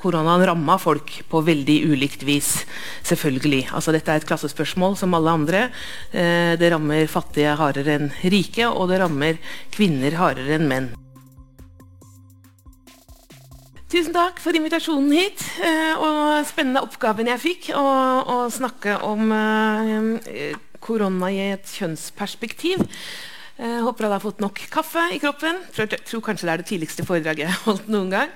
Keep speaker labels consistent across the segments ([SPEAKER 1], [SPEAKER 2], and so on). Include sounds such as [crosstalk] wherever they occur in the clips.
[SPEAKER 1] Koronaen ramma folk på veldig ulikt vis. selvfølgelig. Altså, dette er et klassespørsmål som alle andre. Eh, det rammer fattige hardere enn rike, og det rammer kvinner hardere enn menn. Tusen takk for invitasjonen hit, eh, og spennende oppgaven jeg fikk. Å, snakke om eh, korona i et kjønnsperspektiv. Jeg håper alle har fått nok kaffe i kroppen. Jeg tror kanskje det er det tidligste foredraget jeg har holdt noen gang.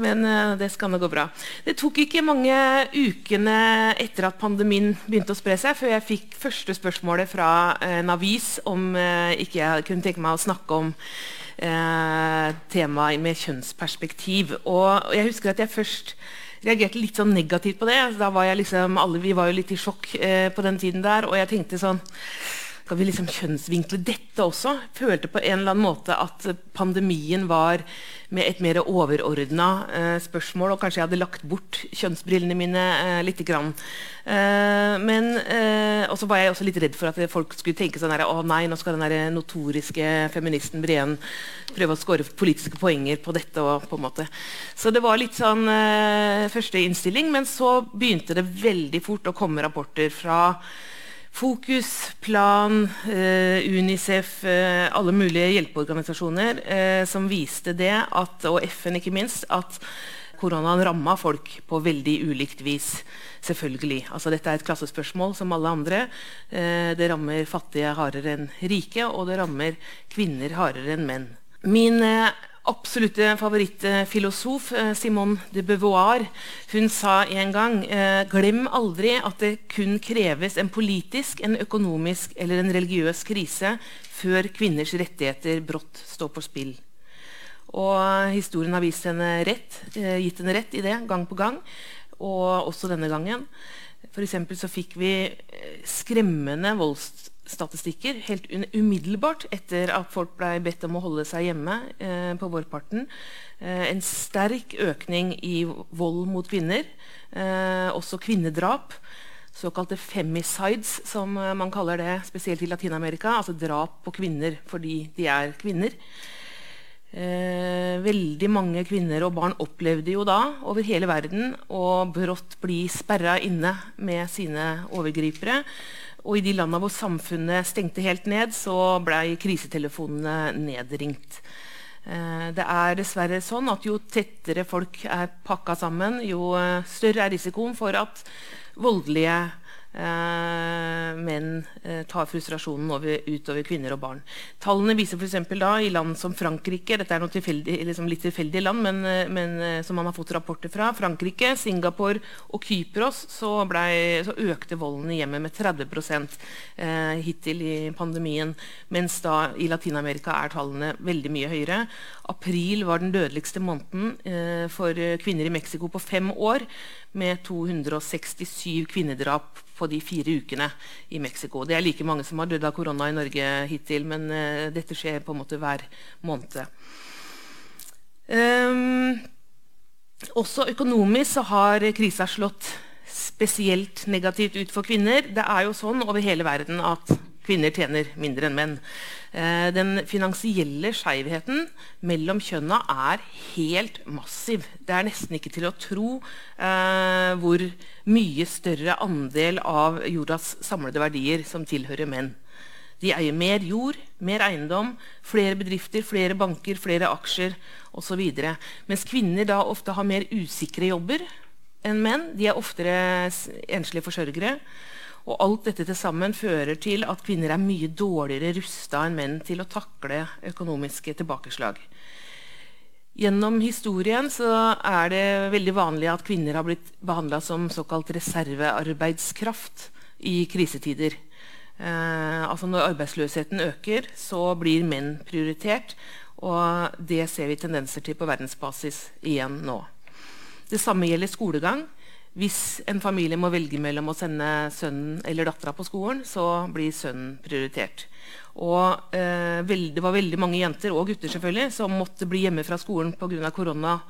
[SPEAKER 1] Men uh, det skal nå gå bra. Det tok ikke mange ukene etter at pandemien begynte å spre seg, før jeg fikk første spørsmålet fra en avis om uh, ikke jeg kunne tenke meg å snakke om uh, temaet med kjønnsperspektiv. Og, jeg husker at jeg først reagerte litt sånn negativt på det. Var liksom, alle, Vi var jo litt i sjokk på den tiden der, og jeg tenkte sånn skal vi liksom kjønnsvinkle dette også? Følte på en eller annen måte at pandemien var med et mer overordna eh, spørsmål. Og kanskje jeg hadde lagt bort kjønnsbrillene mine eh, lite grann. Eh, men eh, Og så var jeg også litt redd for at folk skulle tenke sånn her, å nei, nå skal den der notoriske feministen Breen prøve å score politiske poenger på dette. Og, på en måte. Så det var litt sånn eh, første innstilling. Men så begynte det veldig fort å komme rapporter fra Fokus, Plan, eh, Unicef, eh, alle mulige hjelpeorganisasjoner eh, som viste det, at, og FN ikke minst, at koronaen ramma folk på veldig ulikt vis. Selvfølgelig. Altså, dette er et klassespørsmål som alle andre. Det rammer fattige hardere enn rike, og det rammer kvinner hardere enn menn. Min absolutte favorittfilosof, eh, Simone de Beauvoir, hun sa en gang eh, Glem aldri at det kun kreves en politisk, en økonomisk eller en religiøs krise før kvinners rettigheter brått står på spill. Og historien har vist henne rett, eh, gitt henne rett i det gang på gang, og også denne gangen. For så fikk vi skremmende volds statistikker helt umiddelbart etter at folk ble bedt om å holde seg hjemme eh, på vårparten. Eh, en sterk økning i vold mot kvinner. Eh, også kvinnedrap. Såkalte femicides, som eh, man kaller det spesielt i Latin-Amerika. Altså drap på kvinner fordi de er kvinner. Eh, veldig mange kvinner og barn opplevde jo da over hele verden å brått bli sperra inne med sine overgripere. Og i de landene hvor samfunnet stengte helt ned, så ble krisetelefonene nedringt. Eh, det er dessverre sånn at jo tettere folk er pakka sammen, jo eh, større er risikoen for at voldelige menn eh, tar frustrasjonen over, utover kvinner og barn. Tallene viser f.eks. i land som Frankrike Dette er noe tilfeldig, liksom litt tilfeldige land, men, eh, men, som man har fått rapporter fra. Frankrike, Singapore og Kypros så, ble, så økte volden i hjemmet med 30 eh, hittil i pandemien. Mens da i Latin-Amerika er tallene veldig mye høyere. April var den dødeligste måneden eh, for kvinner i Mexico på fem år med 267 kvinnedrap på de fire ukene i Mexico. Det er like mange som har dødd av korona i Norge hittil, men uh, dette skjer på en måte hver måned. Um, også økonomisk så har krisa slått spesielt negativt ut for kvinner. Det er jo sånn over hele verden at kvinner tjener mindre enn menn. Eh, den finansielle skeivheten mellom kjønna er helt massiv. Det er nesten ikke til å tro eh, hvor mye større andel av jordas samlede verdier som tilhører menn. De eier mer jord, mer eiendom, flere bedrifter, flere banker, flere aksjer osv. Mens kvinner da ofte har mer usikre jobber enn menn. De er oftere enslige forsørgere. Og alt dette til sammen fører til at kvinner er mye dårligere rusta enn menn til å takle økonomiske tilbakeslag. Gjennom historien er det veldig vanlig at kvinner har blitt behandla som såkalt reservearbeidskraft i krisetider. Eh, altså når arbeidsløsheten øker, så blir menn prioritert. Og det ser vi tendenser til på verdensbasis igjen nå. Det samme gjelder skolegang. Hvis en familie må velge mellom å sende sønnen eller dattera på skolen, så blir sønnen prioritert. Og eh, Det var veldig mange jenter og gutter selvfølgelig, som måtte bli hjemme fra skolen pga. korona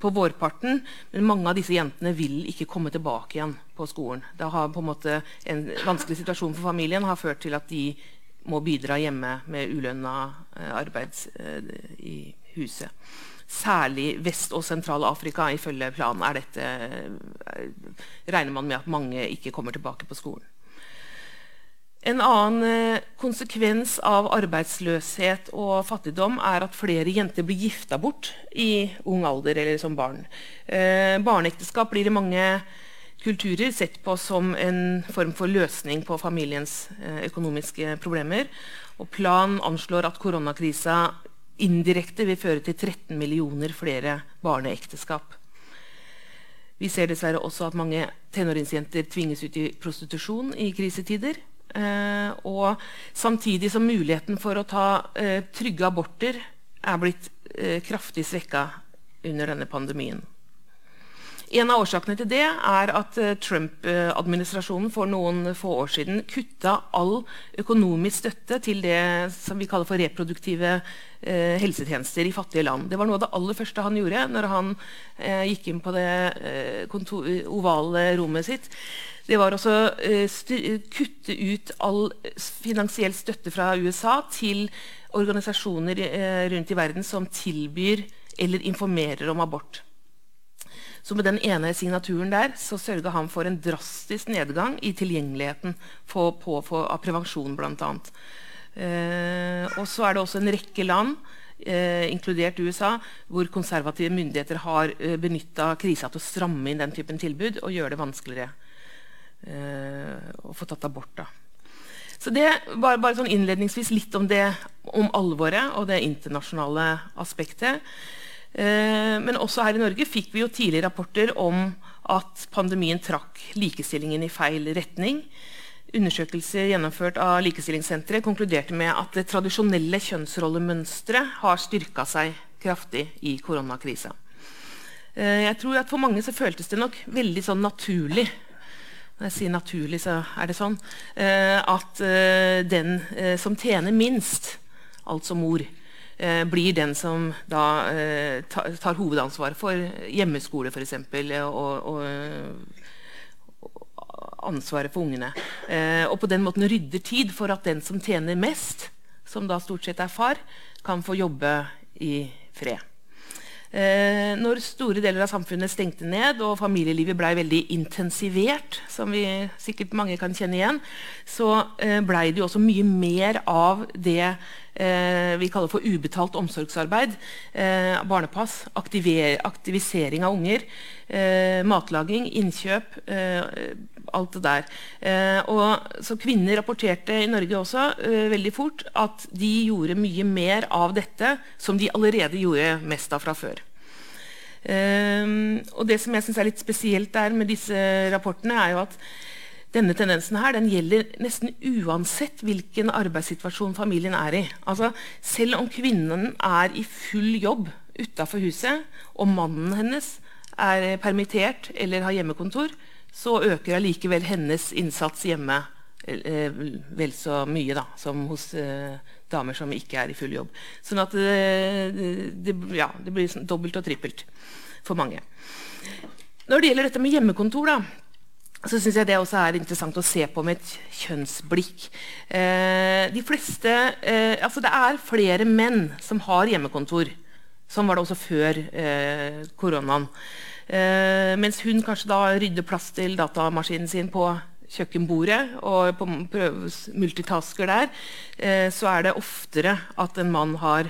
[SPEAKER 1] på vårparten. Men mange av disse jentene vil ikke komme tilbake igjen på skolen. Det har på En måte en vanskelig situasjon for familien har ført til at de må bidra hjemme med ulønna eh, arbeid eh, i huset. Særlig Vest- og Sentral-Afrika. Ifølge planen er dette, regner man med at mange ikke kommer tilbake på skolen. En annen eh, konsekvens av arbeidsløshet og fattigdom er at flere jenter blir gifta bort i ung alder eller som barn. Eh, barneekteskap blir i mange kulturer sett på som en form for løsning på familiens eh, økonomiske problemer. Og Plan anslår at koronakrisa indirekte vil føre til 13 millioner flere barneekteskap. Vi ser dessverre også at mange tenåringsjenter tvinges ut i prostitusjon i krisetider. Eh, og samtidig som muligheten for å ta eh, trygge aborter er blitt eh, kraftig svekka under denne pandemien. En av årsakene til det er at eh, Trump-administrasjonen for noen få år siden kutta all økonomisk støtte til det som vi kaller for reproduktive eh, helsetjenester i fattige land. Det var noe av det aller første han gjorde når han eh, gikk inn på det ovale rommet sitt det var å uh, kutte ut all finansiell støtte fra USA til organisasjoner rundt i verden som tilbyr eller informerer om abort. Så med den ene signaturen der så sørga han for en drastisk nedgang i tilgjengeligheten på, på, på, av prevensjon, bl.a. Eh, og så er det også en rekke land Eh, inkludert USA, hvor konservative myndigheter har eh, benytta krisa til å stramme inn den typen tilbud og gjøre det vanskeligere eh, å få tatt abort. Da. Så det var bare sånn innledningsvis litt om det, om alvoret og det internasjonale aspektet. Eh, men også her i Norge fikk vi jo tidlig rapporter om at pandemien trakk likestillingen i feil retning. Undersøkelser gjennomført av Likestillingssenteret konkluderte med at det tradisjonelle kjønnsrollemønsteret har styrka seg kraftig i koronakrisa. Eh, jeg tror at For mange så føltes det nok veldig sånn naturlig når jeg sier naturlig, så er det sånn eh, at den som tjener minst, altså mor, eh, blir den som da eh, tar, hovedansvaret for hjemmeskole, f.eks., og, og, ansvaret for ungene. Eh, og på den måten rydder tid for at den som tjener mest, som da stort sett er far, kan få jobbe i fred. Eh, når store deler av samfunnet stengte ned og familielivet ble veldig intensivert, som vi sikkert mange kan kjenne igjen, så eh, blei det jo også mye mer av det eh, vi kaller for ubetalt omsorgsarbeid. Eh, barnepass, aktivisering av unger, eh, matlaging, innkjøp. Eh, alt det der. og, så Kvinner rapporterte i Norge også veldig fort at de gjorde mye mer av dette som de allerede gjorde mest av fra før. Eh, og Det som jeg synes er litt spesielt der med disse rapportene, er jo at denne tendensen her, den gjelder nesten uansett hvilken arbeidssituasjon familien er i. Altså, selv om kvinnen er i full jobb utafor huset, og mannen hennes er permittert eller har hjemmekontor, så øker allikevel hennes innsats hjemme eh, vel så mye da, som hos eh, damer som ikke er i full jobb. Sånn at det, det, ja, det blir sånn dobbelt og trippelt for mange. Når det gjelder dette med hjemmekontor, da, så syns jeg det også er interessant å se på med et kjønnsblikk. Eh, de fleste, eh, altså det er flere menn som har hjemmekontor. Sånn var det også før eh, koronaen. Eh, mens hun kanskje da rydder plass til datamaskinen sin på kjøkkenbordet og på multitasker der, eh, så er det oftere at en mann har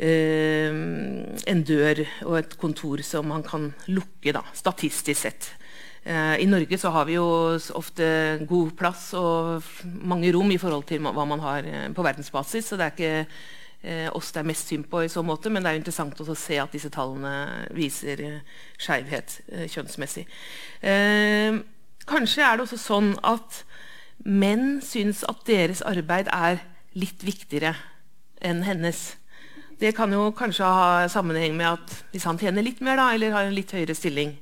[SPEAKER 1] eh, en dør og et kontor som man kan lukke, da, statistisk sett. I Norge så har vi jo ofte god plass og mange rom i forhold til hva man har på verdensbasis. så det er ikke oss det er mest synd på, i så måte, men det er jo interessant å se at disse tallene viser eh, skeivhet eh, kjønnsmessig. Eh, Kanskje er det også sånn at menn syns at deres arbeid er litt viktigere enn hennes. Det kan jo kanskje ha sammenheng med at hvis han tjener litt mer, da, eller har en litt høyere stilling.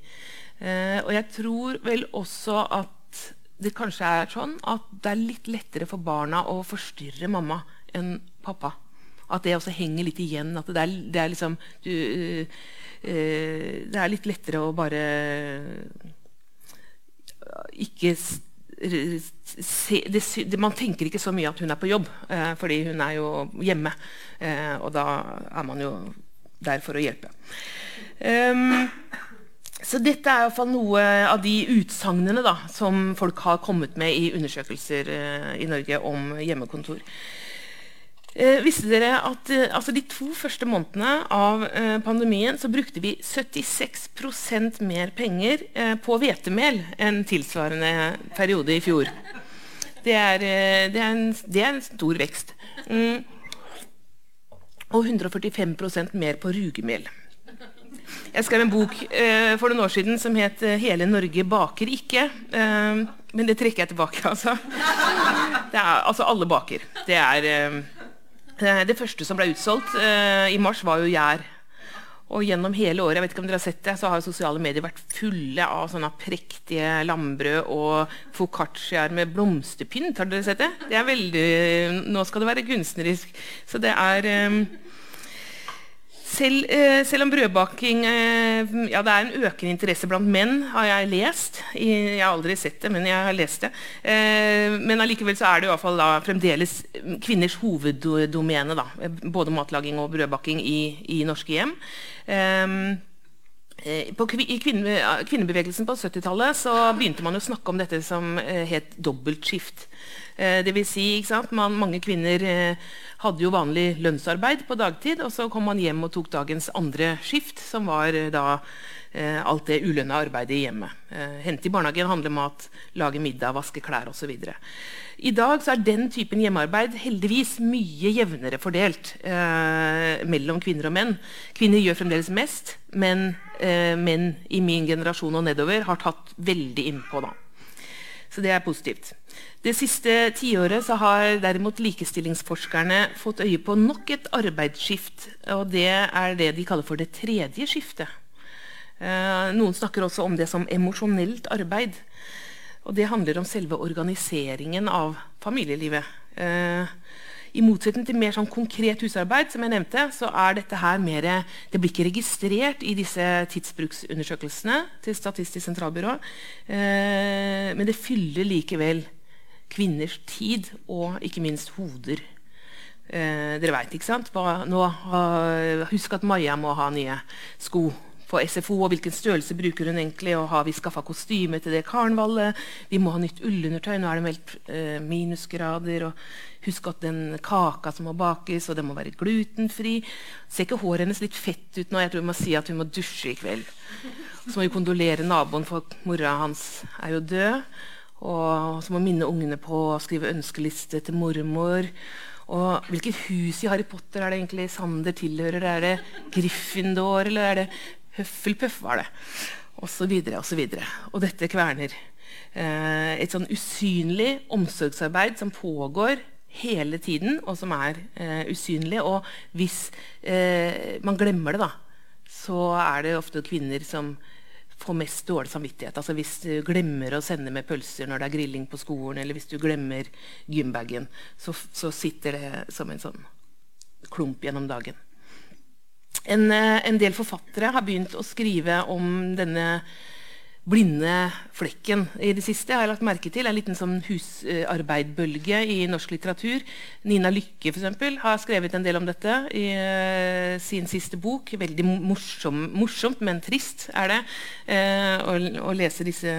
[SPEAKER 1] Eh, og jeg tror vel også at det kanskje er sånn at det er litt lettere for barna å forstyrre mamma enn pappa. At det også henger litt igjen. At det er, det er liksom du, uh, uh, Det er litt lettere å bare ikke se, det, Man tenker ikke så mye at hun er på jobb, eh, fordi hun er jo hjemme. Eh, og da er man jo der for å hjelpe. Um, så dette er iallfall noe av de utsagnene som folk har kommet med i undersøkelser uh, i Norge om hjemmekontor. Eh, visste dere at eh, altså De to første månedene av eh, pandemien så brukte vi 76 mer penger eh, på hvetemel enn tilsvarende periode i fjor. Det er, eh, det er, en, det er en, stor vekst. Mm. Og 145% mer på rugemel. Jeg skrev en bok eh, for noen år siden som het 'Hele Norge baker ikke'. men det trekker jeg tilbake, altså. Det er, altså alle baker. Det er det første som ble utsolgt eh, i mars, var jo gjær. Og gjennom hele året jeg vet ikke om dere har sett det, så har sosiale medier vært fulle av sånne prektige lambrød og foccacciaer med blomsterpynt. Har dere sett det? Det er veldig, Nå skal det være kunstnerisk. Så det er um, selv, eh, selv, om brødbaking eh, ja, det er en økende interesse blant menn, har jeg lest. I, jeg har aldri sett det, men jeg har lest det. Eh, men allikevel så er det i hvert fall da, fremdeles kvinners hoveddomene. Da, både matlaging og brødbaking i, i norske hjem. Eh, eh på, I kvinne, kvinnebevegelsen på 70-tallet begynte man å snakke om dette som eh, het dobbeltskift. Eh, det vil si, man, mange kvinner eh, hadde jo vanlig lønnsarbeid på dagtid, og så kom man hjem og tok dagens andre skift, som var eh, da alt det ulønna arbeidet i hjemmet. Hente i barnehagen, handle mat, lage middag, vaske klær osv. I dag så er den typen hjemmearbeid heldigvis mye jevnere fordelt mellom kvinner og menn. Kvinner gjør fremdeles mest, men menn i min generasjon og nedover har tatt veldig innpå. da. Så det er positivt. Det siste tiåret har derimot likestillingsforskerne fått øye på nok et arbeidsskift. og Det er det de kaller for det tredje skiftet. Eh, noen snakker også om det som emosjonelt arbeid. Og det handler om selve organiseringen av familielivet. Eh, i motsetning til mer sånn konkret husarbeid, som jeg nevnte, så er dette her mer, det blir ikke registrert i disse tidsbruksundersøkelsene til Statistisk sentralbyrå. Eh, men det fyller likevel kvinners tid og ikke minst hoder. Eh, dere veit, ikke sant? Nå, husk at Maja må ha nye sko på SFO, og hvilken størrelse bruker hun egentlig, og har vi skaffa kostyme til det karnevalet? Vi må ha nytt ullundertøy, nå er det meldt eh, minusgrader. og Husk at den kaka som må bakes, og den må være glutenfri. Ser ikke håret hennes litt fett ut nå? Jeg tror vi må si at hun må dusje i kveld. Så må vi kondolere naboen, for mora hans er jo død. Og så må minne ungene på å skrive ønskeliste til mormor. Og hvilket hus i Harry Potter er det egentlig Sander tilhører? Er det Gryffindor, eller er det Høffelpuff var det. Og så videre og så videre. Og dette kverner. Eh, et sånn usynlig omsorgsarbeid som pågår hele tiden, og som er eh, usynlig. Og hvis eh, man glemmer det, da, så er det ofte kvinner som får mest dårlig samvittighet. Altså Hvis du glemmer å sende med pølser når det er grilling på skolen, eller hvis du glemmer gymbagen, så, så sitter det som en sånn klump gjennom dagen. En, eh, en, del forfattere har begynt å skrive om denne blinde flekken i det siste. har jeg lagt merke til En liten sånn husarbeidbølge i norsk litteratur. Nina Lykke for eksempel, har skrevet en del om dette i uh, sin siste bok. Veldig morsom, morsomt, men trist er det uh, å, å, lese disse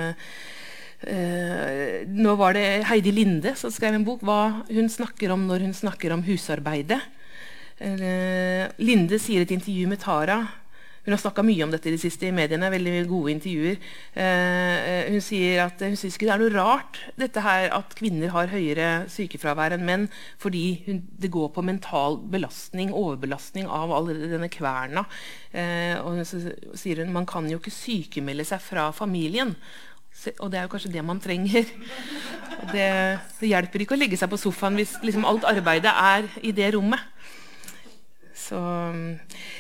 [SPEAKER 1] Nå var det Heidi Linde som skrev en bok hva hun snakker om når hun snakker om husarbeidet. Linde sier et intervju med Tara hun har snakka mye om dette i det siste i mediene. veldig gode intervjuer. Eh, hun sier at hun syns ikke det er noe rart dette her at kvinner har høyere sykefravær enn menn, fordi det går på mental belastning, overbelastning av all denne kverna. Eh, og så sier hun man kan jo ikke sykemelde seg fra familien. Og det er jo kanskje det man trenger. [laughs] Det, det, hjelper ikke å legge seg på sofaen hvis liksom alt arbeidet er i det rommet. Så,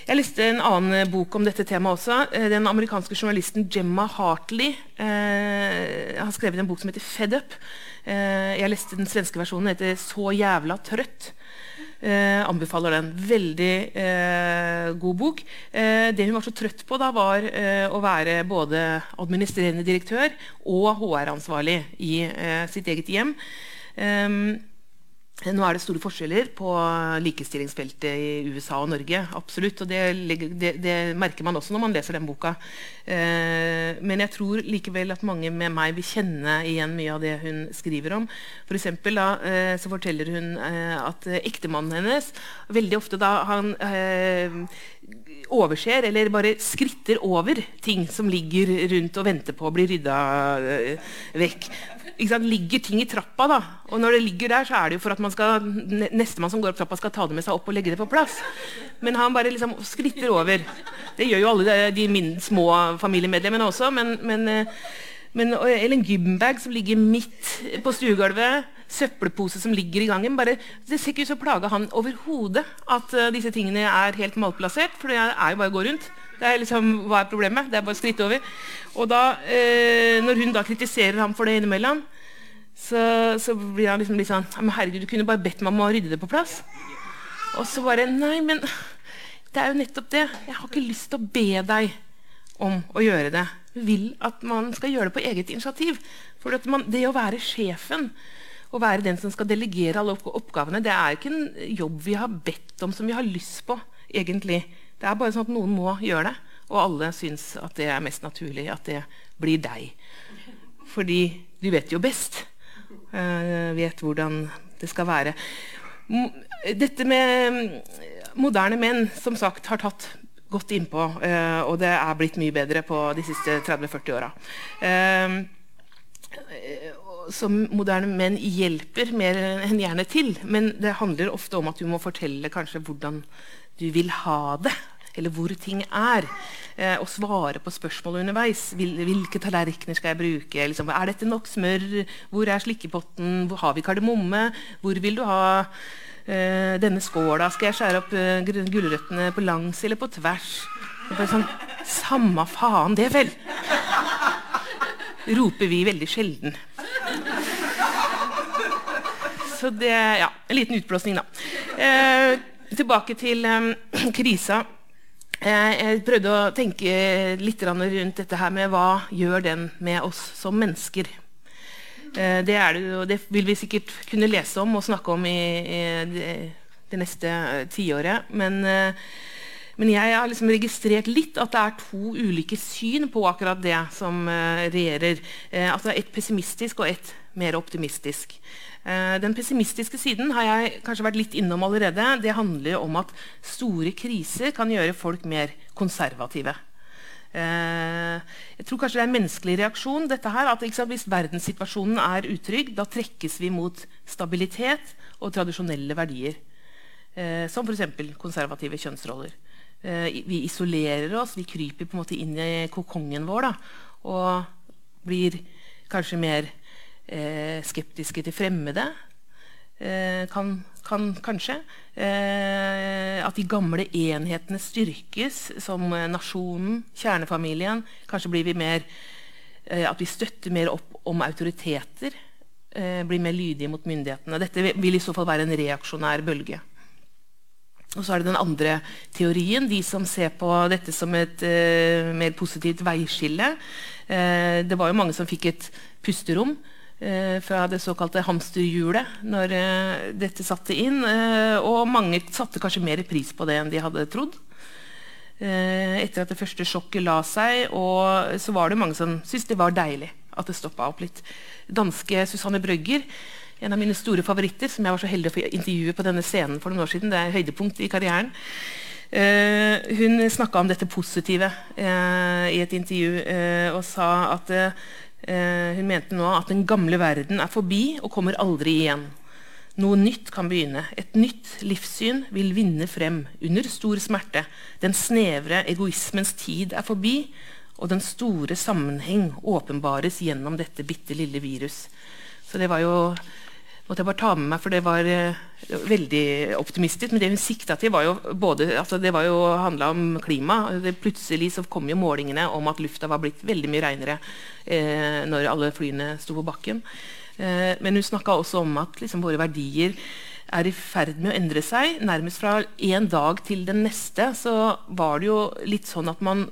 [SPEAKER 1] jeg leste en annen bok om dette temaet også. Eh, den amerikanske journalisten Gemma Hartley eh, har skrevet en bok som heter 'Fed Up'. Eh, jeg leste den svenske versjonen. Den heter 'Så jævla trøtt'. Eh, anbefaler den. Veldig eh, god bok. Eh, det hun var så trøtt på, da, var å være både administrerende direktør og HR-ansvarlig i sitt eget hjem. Nå er det store forskjeller på likestillingsfeltet i USA og Norge. absolutt, og Det, det, det merker man også når man leser den boka. Eh, men jeg tror likevel at mange med meg vil kjenne igjen mye av det hun skriver om. For eksempel, da, eh, så forteller hun eh, at ektemannen hennes veldig ofte da han eh, overser eller bare skritter over ting som ligger rundt og venter på å bli rydda eh, vekk ligger ting i trappa. da, og Når det ligger der, så er det jo for at man skal, nestemann som går opp trappa, skal ta det med seg opp og legge det på plass. Men han bare liksom skritter over. Det gjør jo alle de, de små familiemedlemmene også. Men, men, eh, men, eller en gymbag som ligger midt på stuegulvet. Søppelpose som ligger i gangen. Bare, det ser ikke ut som plage han overhodet at uh, disse tingene er helt malplassert. For det er jo bare å gå rundt. Det er liksom, Hva er problemet? Det er bare å skritte over. Og da, eh, Når hun da kritiserer ham for det innimellom, så, så blir han liksom litt sånn herregud, du kunne bare bedt meg om å rydde det på plass. Og så bare Nei, men det er jo nettopp det. Jeg har ikke lyst til å be deg om å gjøre det. Jeg vil at man skal gjøre det på eget initiativ. For man, det å være sjefen å være den som skal delegere alle oppgavene, det er ikke en jobb vi har bedt om, som vi har lyst på. egentlig. Det er bare sånn at noen må gjøre det, og alle syns at det er mest naturlig at det blir deg. Fordi du vet jo best. Uh, vet hvordan det skal være. Dette med moderne menn som sagt har tatt godt innpå, uh, og det er blitt mye bedre på de siste 30-40 åra. Uh, som moderne menn hjelper mer enn gjerne til. Men det handler ofte om at du må fortelle kanskje hvordan du vil ha det, eller hvor ting er. Eh, og svare på spørsmål underveis. Hvil, hvilke tallerkener skal jeg bruke? Liksom, er dette nok smør? Hvor er slikkepotten? Hvor har vi kardemomme? Hvor vil du ha eh, denne skåla? Skal jeg skjære opp eh, gulrøttene på langs eller på tvers? Sånn, Samme faen det, vel! Roper vi veldig sjelden. Så det Ja, en liten utblåsning, da. Eh, tilbake til um, krisa. Eh, jeg prøvde å tenke litt rundt dette her med hva gjør den med oss som mennesker. Eh, det, det, det, vil vi sikkert kunne lese om og snakke om i, i det, det, neste tiåret. Men, men, jeg har liksom registrert litt at det er to ulike syn på akkurat det som regjerer. Altså et pessimistisk og et mer optimistisk. Eh, den pessimistiske siden har jeg kanskje vært litt innom allerede. Det handler om at store kriser kan gjøre folk mer konservative. Eh, jeg tror kanskje det er en menneskelig reaksjon. dette her, at Hvis verdenssituasjonen er utrygg, da trekkes vi mot stabilitet og tradisjonelle verdier. Eh, som f.eks. konservative kjønnsroller. vi isolerer oss, vi kryper på en måte inn i kokongen vår da, og blir kanskje mer skeptiske til fremmede. Eh, kan, kan, kanskje. Eh, at de gamle enhetene styrkes, som nasjonen, kjernefamilien. Kanskje blir vi mer eh, At vi støtter mer opp om autoriteter. Eh, blir mer lydige mot myndighetene. Dette vil i så fall være en reaksjonær bølge. Og så er det den andre teorien, de som ser på dette som et uh, mer positivt veiskille. Uh, det var jo mange som fikk et pusterom eh, fra det såkalte hamsterhjulet når eh, dette satte inn. Eh, og mange satte kanskje mer pris på det enn de hadde trodd. Eh, etter at det første sjokket la seg, og så var det mange som syntes det var deilig at det stoppa opp litt. Danske Susanne Brøgger, en av mine store favoritter, som jeg var så heldig å få intervjue på denne scenen for noen år siden. Det er høydepunkt i karrieren. Hun snakka om dette positive i et intervju og sa at Eh, hun mente nå at den gamle verden er forbi og kommer aldri igjen. Noe nytt kan begynne. Et nytt livssyn vil vinne frem under stor smerte. Den snevre egoismens tid er forbi, og den store sammenheng åpenbares gjennom dette bitte lille virus. Så det var jo måtte jeg bare ta med meg, for det var uh, veldig optimistisk. Men det hun sikta til, var jo både altså Det var jo handla om klima. Det, plutselig så kom jo målingene om at lufta var blitt veldig mye reinere uh, når alle flyene sto på bakken. Uh, men hun snakka også om at liksom, våre verdier er i ferd med å endre seg. Nærmest fra en dag til den neste så var det jo litt sånn at man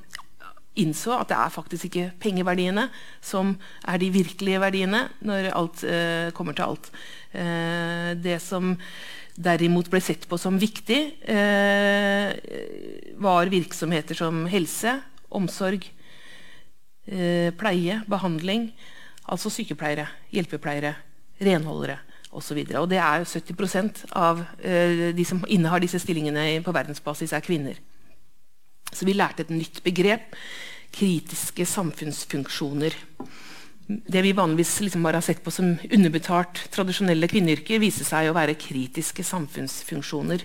[SPEAKER 1] innså at det er faktisk ikke pengeverdiene som er de virkelige verdiene når alt eh, kommer til alt. Eh, det som derimot ble sett på som viktig, eh, var virksomheter som helse, omsorg, eh, pleie, behandling. Altså sykepleiere, hjelpepleiere, renholdere. Og, og det er jo 70 av eh, de som innehar disse stillingene på verdensbasis, er kvinner. Så vi lærte et nytt begrep kritiske samfunnsfunksjoner. Det vi vanligvis liksom bare har sett på som underbetalt tradisjonelle kvinneyrker, viser seg å være kritiske samfunnsfunksjoner.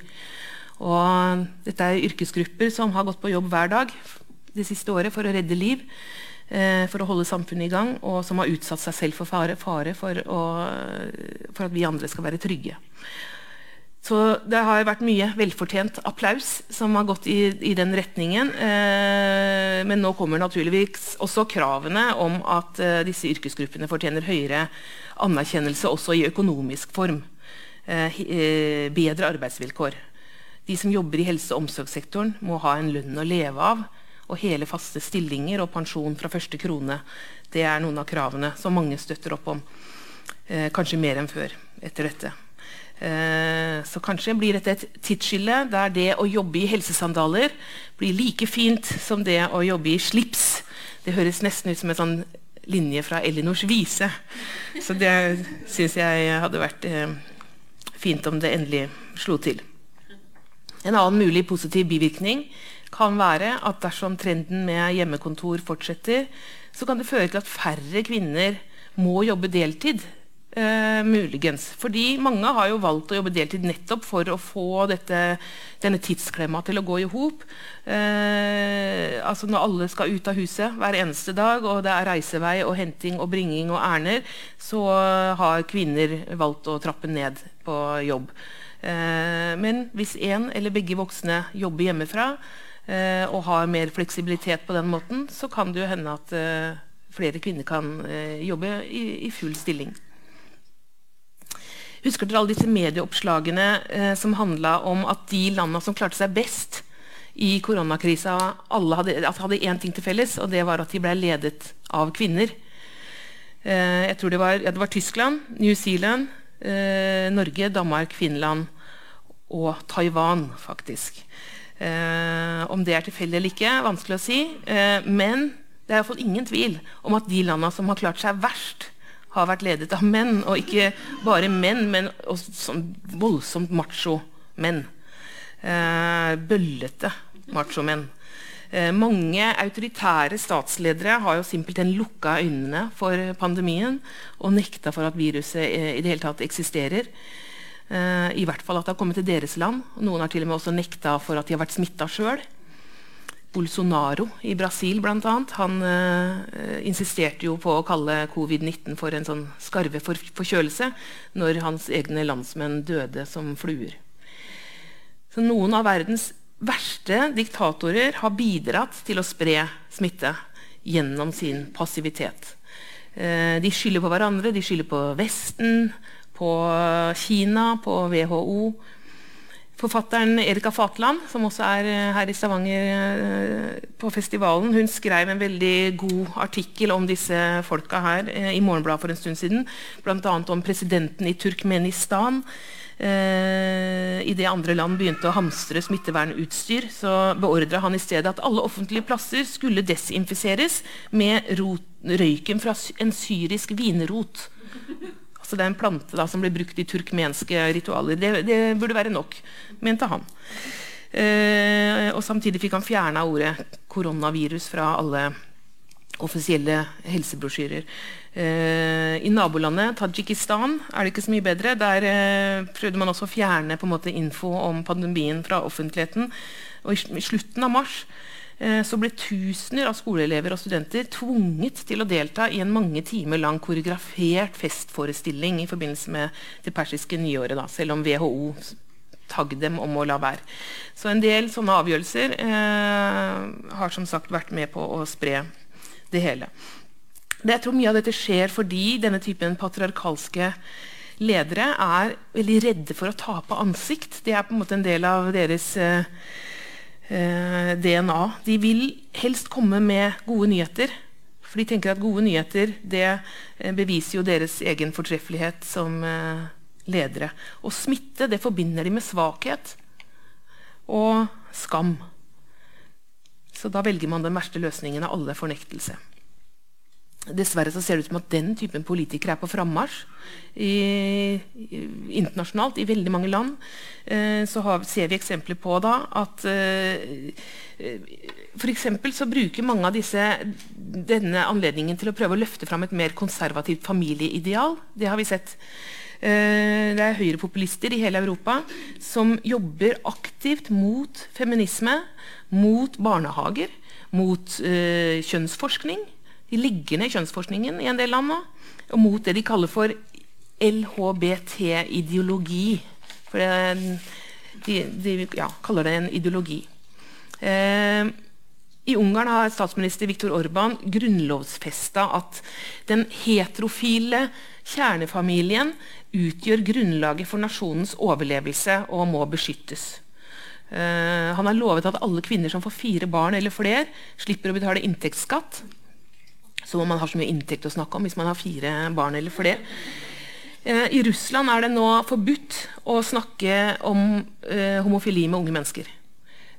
[SPEAKER 1] Og dette er yrkesgrupper som har gått på jobb hver dag det siste året for å redde liv, eh, for å holde samfunnet i gang, og som har utsatt seg selv for fare, fare for, å, for at vi andre skal være trygge. Så det har vært mye velfortjent applaus som har gått i, i den retningen. Eh, men nå kommer naturligvis også kravene om at eh, disse yrkesgruppene fortjener høyere anerkjennelse også i økonomisk form. Eh, eh, bedre arbeidsvilkår. De som jobber i helse- og omsorgssektoren, må ha en lønn å leve av. Og hele faste stillinger og pensjon fra første krone. Det er noen av kravene som mange støtter opp om. Eh, kanskje mer enn før etter dette. Eh, så kanskje blir dette et tidsskille der det å jobbe i helsesandaler blir like fint som det å jobbe i slips. Det høres nesten ut som en sånn linje fra Elinors vise. Så det syns jeg hadde vært eh, fint om det endelig slo til. En annen mulig positiv bivirkning kan være at dersom trenden med hjemmekontor fortsetter, så kan det føre til at færre kvinner må jobbe deltid Uh, muligens. Fordi mange har jo valgt å jobbe deltid nettopp for å få dette, denne tidsklemma til å gå i hop. Uh, altså når alle skal ut av huset hver eneste dag, og det er reisevei og henting og bringing og ærender, så har kvinner valgt å trappe ned på jobb. Uh, men hvis én eller begge voksne jobber hjemmefra og har mer fleksibilitet på den måten, så kan det jo hende at flere kvinner kan jobbe i, i full stilling. Husker dere alle disse medieoppslagene eh, som handla om at de landene som klarte seg best i koronakrisa, alle hadde, altså én ting til felles, og det var at de ble ledet av kvinner. Eh, jeg tror det var, ja, det var Tyskland, New Zealand, eh, Norge, Danmark, Finland og Taiwan, faktisk. Eh, om det er tilfeldig eller ikke, vanskelig å si. Eh, men det er iallfall ingen tvil om at de landene som har klart seg verst har vært ledet av menn, og ikke bare menn, men også voldsomt macho-menn. Eh, bøllete macho-menn. Eh, mange autoritære statsledere har jo simpelthen lukka øynene for pandemien og nekta for at viruset eh, i det hele tatt eksisterer. Eh, I hvert fall at det har kommet til deres land. Noen har til og med også nekta for at de har vært smitta sjøl. Bolsonaro i Brasil bl.a. Han uh, insisterte jo på å kalle covid-19 for en sånn skarve for forkjølelse når hans egne landsmenn døde som fluer. Så noen av verdens verste diktatorer har bidratt til å spre smitte gjennom sin passivitet. Uh, de skylder på hverandre, de skylder på Vesten, på Kina, på WHO Forfatteren Erika Fatland, som også er eh, her i Stavanger eh, på festivalen, hun skrev en veldig god artikkel om disse folka her eh, i Morgenbladet for en stund siden. Bl.a. om presidenten i Turkmenistan. Eh, Idet andre land begynte å hamstre smittevernutstyr, så beordra han i stedet at alle offentlige plasser skulle desinfiseres med rot, røyken fra en syrisk vinrot. Så det er en plante da, som blir brukt i turkmenske ritualer. Det, det burde være nok, mente han. Eh, og Samtidig fikk han fjerna ordet koronavirus fra alle offisielle helsebrosjyrer. Eh, I nabolandet Tadsjikistan er det ikke så mye bedre. Der eh, prøvde man også å fjerne måte, info om pandemien fra offentligheten. Og i, slutten av mars så ble tusener av skoleelever og studenter tvunget til å delta i en mange timer lang koreografert festforestilling i forbindelse med det persiske nyåret, da, selv om WHO tagg dem om å la være. Så en del sånne avgjørelser eh, har som sagt vært med på å spre det hele. Det, jeg tror Mye av dette skjer fordi denne typen patriarkalske ledere er veldig redde for å tape ansikt. Det er på en måte en del av deres eh, eh, DNA. De vil helst komme med gode nyheter. For de tenker at gode nyheter det eh, beviser jo deres egen fortreffelighet som eh, ledere. Og smitte det forbinder de med svakhet og skam. Så da velger man den verste løsningen av alle fornektelse. Dessverre så ser det ut som at den typen politikere er på frammarsj internasjonalt i veldig mange land. Eh, så har, ser vi eksempler på da at eh, F.eks. så bruker mange av disse denne anledningen til å prøve å løfte fram et mer konservativt familieideal. Det har vi sett. Eh, det er høyrepopulister i hele Europa som jobber aktivt mot feminisme, mot barnehager, mot eh, kjønnsforskning de ligger ned kjønnsforskningen i en del land nå. Og mot det de kaller for LHBT-ideologi. For det, de, de ja, kaller det en ideologi. Eh, I Ungarn har statsminister Viktor Orban grunnlovfesta at den heterofile kjernefamilien utgjør grunnlaget for nasjonens overlevelse og må beskyttes. Uh, han har lovet at alle kvinner som får fire barn eller flere, slipper å betale inntektsskatt som om man har så mye inntekt å snakke om hvis man har fire barn eller flere. Eh, I Russland er det nå forbudt å snakke om eh, homofili med unge mennesker.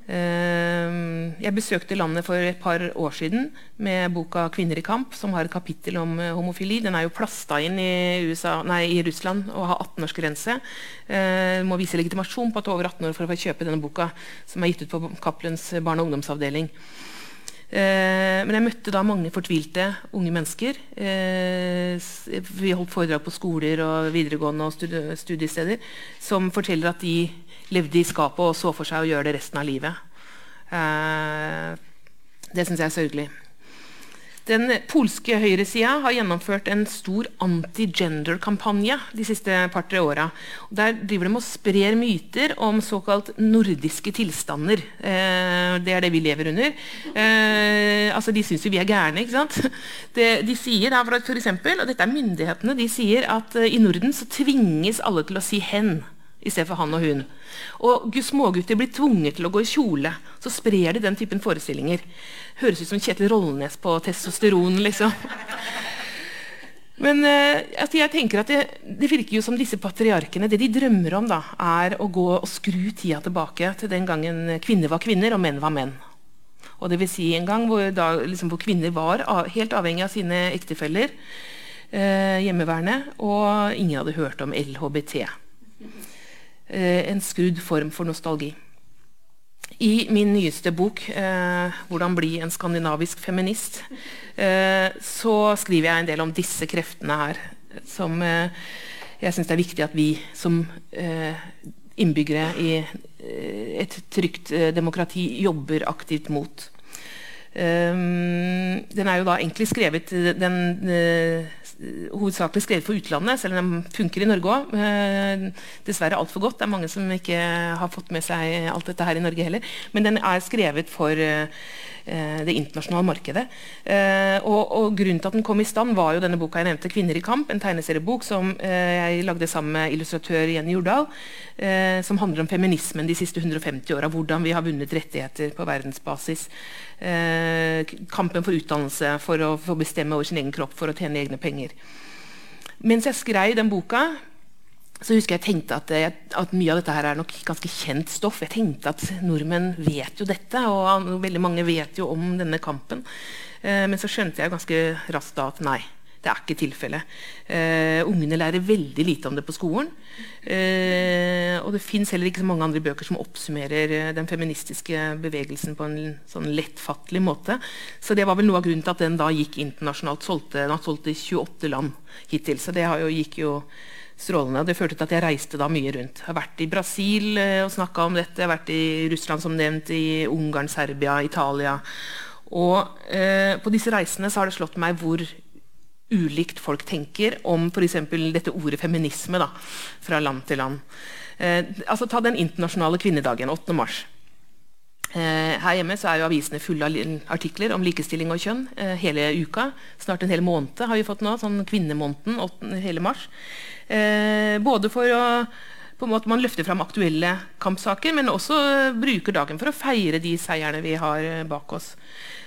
[SPEAKER 1] Eh, jeg besøkte landet for et par år siden med boka 'Kvinner i kamp', som har et kapittel om homofili. Den er jo plasta inn i, USA, nei, i Russland og har 18-årsgrense. Eh, må vise legitimasjon på at du er over 18 år for å få kjøpe denne boka, som er gitt ut på Cappelens barne- og ungdomsavdeling. Eh, men jeg møtte da mange fortvilte unge mennesker. Eh, vi holdt foredrag på skoler og videregående og studiesteder som forteller at de levde i skapet og så for seg å gjøre det resten av livet. Eh, det syns jeg er sørgelig. Den polske høyresida har gjennomført en stor anti-gender-kampanje de siste par-tre åra. Der driver de og sprer myter om såkalt nordiske tilstander. Eh, det er det vi lever under. Eh, altså De syns jo vi er gærne. ikke sant? Det, de sier da, for eksempel, og dette er myndighetene, de sier at uh, i Norden så tvinges alle til å si 'hen' i stedet for 'han' og 'hun'. Og smågutter blir tvunget til å gå i kjole. Så sprer de den typen forestillinger. Høres ut som Kjetil Rollnes på testosteron, liksom. Men uh, altså jeg tenker at det, det, virker jo som disse patriarkene Det de drømmer om, da, er å gå og skru tida tilbake til den gangen kvinner var kvinner og menn var menn. Og det vil si en gang hvor, da, liksom, hvor kvinner var helt avhengig av sine ektefeller, eh, hjemmeværende, og ingen hadde hørt om LHBT. Uh, en skrudd form for nostalgi. I min nyeste bok, eh, 'Hvordan bli en skandinavisk feminist', eh, så skriver jeg en del om disse kreftene her. Som eh, jeg syns det er viktig at vi som eh, innbyggere i eh, et trygt eh, demokrati jobber aktivt mot. Den er jo da egentlig skrevet den Eh, hovedsakelig skrevet for utlandet, selv om den funker i Norge òg. Uh, dessverre altfor godt. Det er mange som ikke har fått med seg alt dette her i Norge heller. Men den er skrevet for eh, det internasjonale markedet. Og, og, Grunnen til at den kom i stand, var jo denne boka jeg nevnte, 'Kvinner i kamp'. En tegneseriebok som jeg lagde sammen med illustratør Jenny Jordal. Som handler om feminismen de siste 150 åra. Hvordan vi har vunnet rettigheter på verdensbasis. Kampen for utdannelse, for å få bestemme over sin egen kropp, for å tjene egne penger. Mens jeg skrev den boka, så husker jeg tenkte at, at, mye av dette her er nok ganske kjent stoff. Jeg tenkte at nordmenn vet jo dette, og veldig mange vet jo om denne kampen. Eh, men så skjønte jeg ganske raskt da at nei, det er ikke tilfellet. Uh, ungene lærer veldig lite om det på skolen. Uh, og det fins heller ikke så mange andre bøker som oppsummerer uh, den feministiske bevegelsen på en sånn lettfattelig måte. Så det var vel noe av grunnen til at den da gikk internasjonalt. Solgte, den har solgt i 28 land hittil. Så det jo, gikk jo strålende. Det førte til at jeg reiste da mye rundt. Jeg har vært i Brasil og snakka om dette. Jeg har vært i Russland, som nevnt, i Ungarn, Serbia, Italia. Og på disse reisene så har det slått meg hvor ulikt folk tenker om f.eks. dette ordet feminisme da, fra land til land. Eh, altså Ta den internasjonale kvinnedagen, 8. mars. Eh, her hjemme så er jo avisene fulle av artikler om likestilling og kjønn eh, hele uka. Snart en hel måned har vi fått nå, sånn kvinnemåneden hele mars. Eh, både for å på en måte man løfter fram aktuelle kampsaker, men også bruker dagen for å feire de seierne vi har bak oss.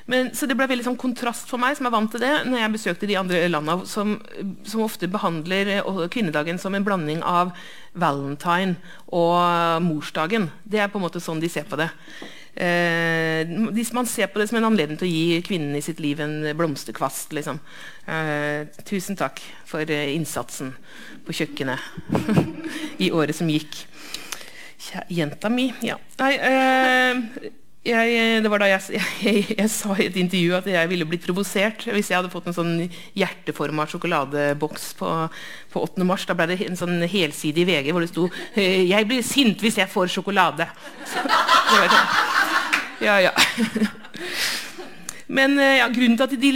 [SPEAKER 1] Men, så det ble veldig sånn kontrast for meg som er vant til det, når jeg besøkte de andre landene som, som ofte behandler eh, kvinnedagen som en blanding av valentine og morsdagen. Det er på en måte sånn de ser på det. Eh, man ser på det som en anledning til å gi kvinnen i sitt liv en blomsterkvast. Liksom. Eh, tusen takk for eh, innsatsen på kjøkkenet [laughs] i året som gikk. Jenta mi, ja. Nei, eh, jeg, det var da jeg, [laughs] jeg, jeg, sa i et intervju at jeg ville blitt provosert hvis jeg hadde fått en sånn hjerteforma sjokoladeboks på, på 8. mars. Da ble det en sånn helsidig VG hvor det sto «Eh, 'Jeg blir sint hvis jeg får sjokolade'. [laughs] ja, ja. Men eh, ja, grunnen til at de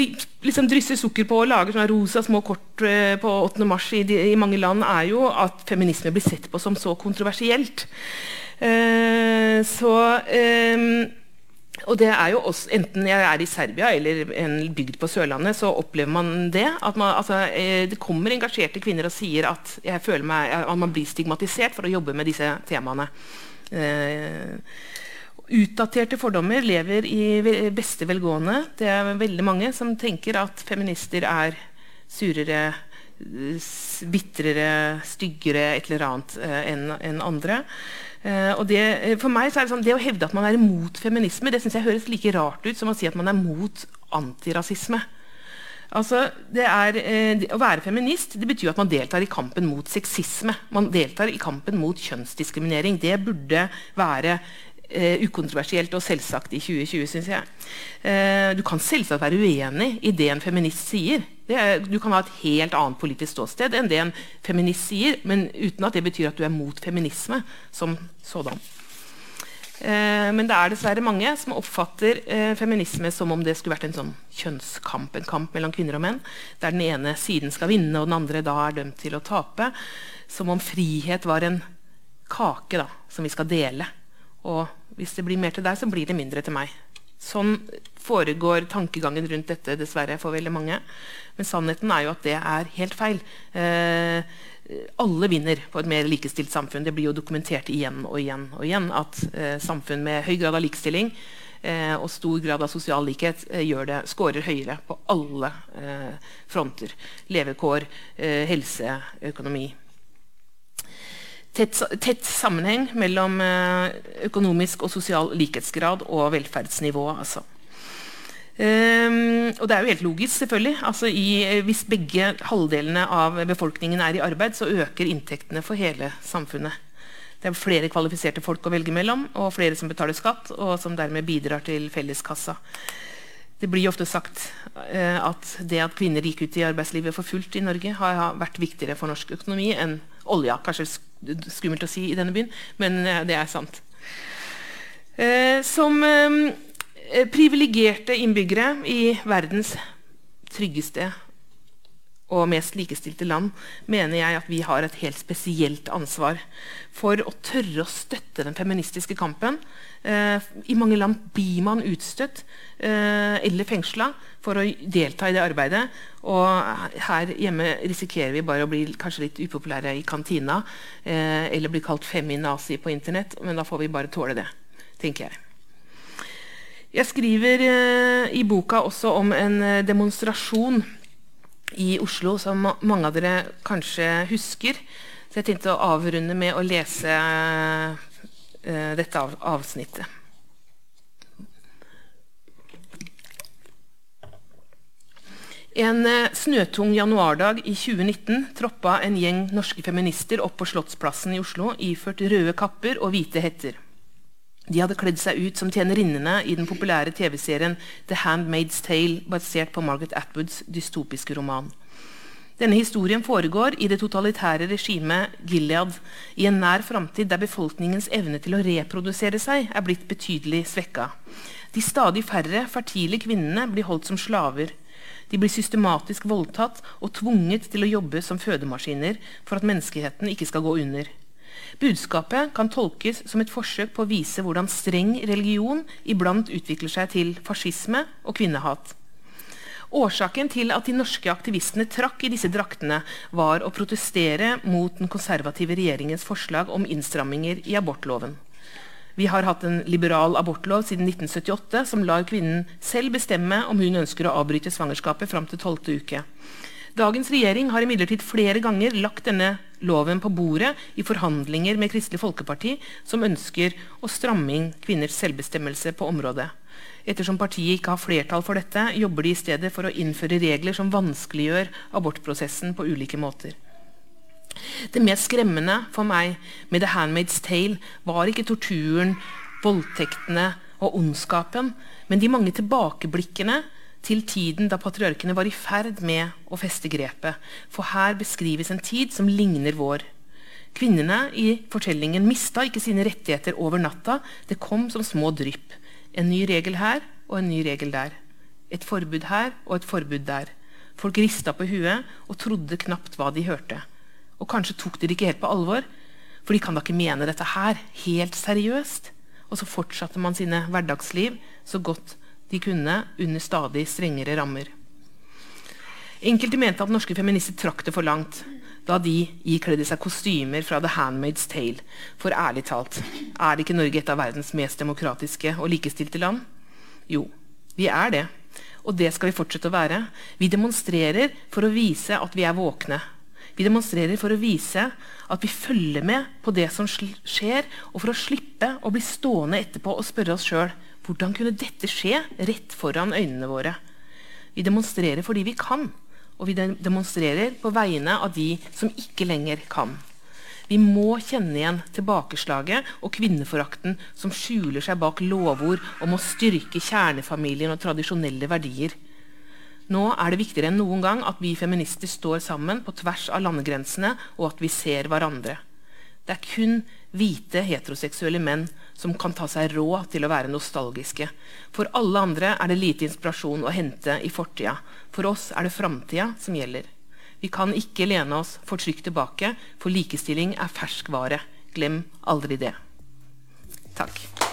[SPEAKER 1] liksom drysser sukker på og lager sånne rosa små kort eh, på 8. mars i, i, mange land, er jo at feminisme blir sett på som så kontroversielt. Eh, så eh, og det er jo også, Enten jeg er i Serbia eller en bygd på Sørlandet, så opplever man det. At man, altså, eh, det kommer engasjerte kvinner og sier at, meg, at man blir stigmatisert for å jobbe med disse temaene. Uh, utdaterte fordommer lever i beste velgående. Det er veldig mange som tenker at feminister er surere, bitrere, styggere, et eller annet uh, enn en andre. Uh, og det, eh, for meg så er det sånn, det å hevde at man er imot feminisme, det synes jeg høres like rart ut som å si at man er mot antirasisme. Altså, er, eh, Å være feminist det betyr at man deltar i kampen mot sexisme. Man deltar i kampen mot kjønnsdiskriminering. Det burde være eh, ukontroversielt og selvsagt i 2020, syns jeg. Eh, du kan selvsagt være uenig i det en feminist sier. Er, du kan ha et helt annet politisk ståsted enn det en feminist sier, men uten at det betyr at du er mot feminisme som sådan. Eh, men det er dessverre mange som oppfatter eh, feminisme som om det skulle vært en sånn kjønnskamp, en kamp mellom kvinner og menn, der den ene siden skal vinne, og den andre da er dømt til å tape. Som om frihet var en kake da, som vi skal dele. Og hvis det blir mer til deg, så blir det mindre til meg. Sånn foregår tankegangen rundt dette dessverre for veldig mange. Men sannheten er jo at det er helt feil. Eh, alle vinner på et mer likestilt samfunn. Det blir jo dokumentert igjen og igjen og igjen at eh, samfunn med høy grad av likestilling eh, og stor grad av sosial likhet eh, gjør det, scorer høyere på alle eh, fronter. Levekår, eh, helse, økonomi tett, tett sammenheng mellom eh, økonomisk og sosial likhetsgrad og velferdsnivå. Altså. Um, og det er jo helt logisk, selvfølgelig. Altså i, eh, hvis begge halvdelene av befolkningen er i arbeid, så øker inntektene for hele samfunnet. Det er flere kvalifiserte folk å velge mellom, og flere som betaler skatt, og som dermed bidrar til felleskassa. Det blir ofte sagt uh, at det at kvinner gikk ut i arbeidslivet for fullt i Norge, har, har vært viktigere for norsk økonomi enn olja. Kanskje skummelt å si i denne byen, men eh, det er sant. Eh, som eh, privilegerte innbyggere i verdens tryggeste og mest likestilte land mener jeg at vi har et helt spesielt ansvar for å tørre å støtte den feministiske kampen. Eh, I mange land blir man utstøtt eh, eller fengsla for å delta i det arbeidet. Og her hjemme risikerer vi bare å bli kanskje litt upopulære i kantina. Eh, eller bli kalt feminazi på Internett. Men da får vi bare tåle det, tenker jeg. Jeg skriver eh, i boka også om en eh, demonstrasjon i Oslo som mange av dere kanskje husker. Så jeg tenkte å avrunde med å lese eh, dette av, avsnittet. En eh, snøtung januardag i 2019 troppa en gjeng norske feminister opp på Slottsplassen i Oslo iført røde kapper og hvite hetter. De hadde kledd seg ut som tjenerinnene i den populære TV-serien The Handmaid's Tale, basert på Margaret Atwoods dystopiske roman. Denne historien foregår i det totalitære regimet Gilead i en nær framtid der befolkningens evne til å reprodusere seg er blitt betydelig svekka. De stadig færre fertile kvinnene blir holdt som slaver. De blir systematisk voldtatt og tvunget til å jobbe som fødemaskiner for at menneskeheten ikke skal gå under. Budskapet kan tolkes som et forsøk på å vise hvordan streng religion iblant utvikler seg til fascisme og kvinnehat. Årsaken til at de norske aktivistene trakk i disse draktene, var å protestere mot den konservative regjeringens forslag om innstramminger i abortloven. Vi har hatt en liberal abortlov siden 1978 som lar kvinnen selv bestemme om hun ønsker å avbryte svangerskapet fram til 12. uke. Dagens regjering har imidlertid flere ganger lagt denne loven på bordet i forhandlinger med Kristelig Folkeparti, som ønsker å stramme inn kvinners selvbestemmelse på området. Ettersom partiet ikke har flertall for dette, jobber de i stedet for å innføre regler som vanskeliggjør abortprosessen på ulike måter. Det mest skremmende for meg med The Handmaid's Tale var ikke torturen, voldtektene og ondskapen, men de mange tilbakeblikkene til tiden da patriarkene var i ferd med å feste grepet. For her beskrives en tid som ligner vår. Kvinnene i fortellingen mista ikke sine rettigheter over natta. Det kom som små drypp. En ny regel her og en ny regel der. Et forbud her og et forbud der. Folk rista på huet og trodde knapt hva de hørte. Og kanskje tok de det ikke helt på alvor, for de kan da ikke mene dette her helt seriøst. Og så fortsatte man sine hverdagsliv så godt de kunne under stadig strengere rammer. Enkelte mente at norske feminister trakk det for langt da de ikledde seg kostymer fra The Handmaid's Tale. For ærlig talt, er ikke Norge et av verdens mest demokratiske og likestilte land? Jo, vi er det. Og det skal vi fortsette å være. Vi demonstrerer for å vise at vi er våkne. Vi demonstrerer for å vise at vi følger med på det som skjer, og for å slippe å bli stående etterpå og spørre oss sjøl hvordan kunne dette skje rett foran øynene våre? Vi demonstrerer fordi vi kan, og vi demonstrerer på vegne av de som ikke lenger kan. Vi må kjenne igjen tilbakeslaget og kvinneforakten som skjuler seg bak lovord om å styrke kjernefamilien og tradisjonelle verdier. Nå er det viktigere enn noen gang at vi feminister står sammen på tvers av landegrensene, og at vi ser hverandre. Det er kun hvite, heteroseksuelle menn som kan ta seg råd til å være nostalgiske. For alle andre er det lite inspirasjon å hente i fortida. For oss er det framtida som gjelder. Vi kan ikke lene oss for trygt tilbake, for likestilling er ferskvare. Glem aldri det. Takk.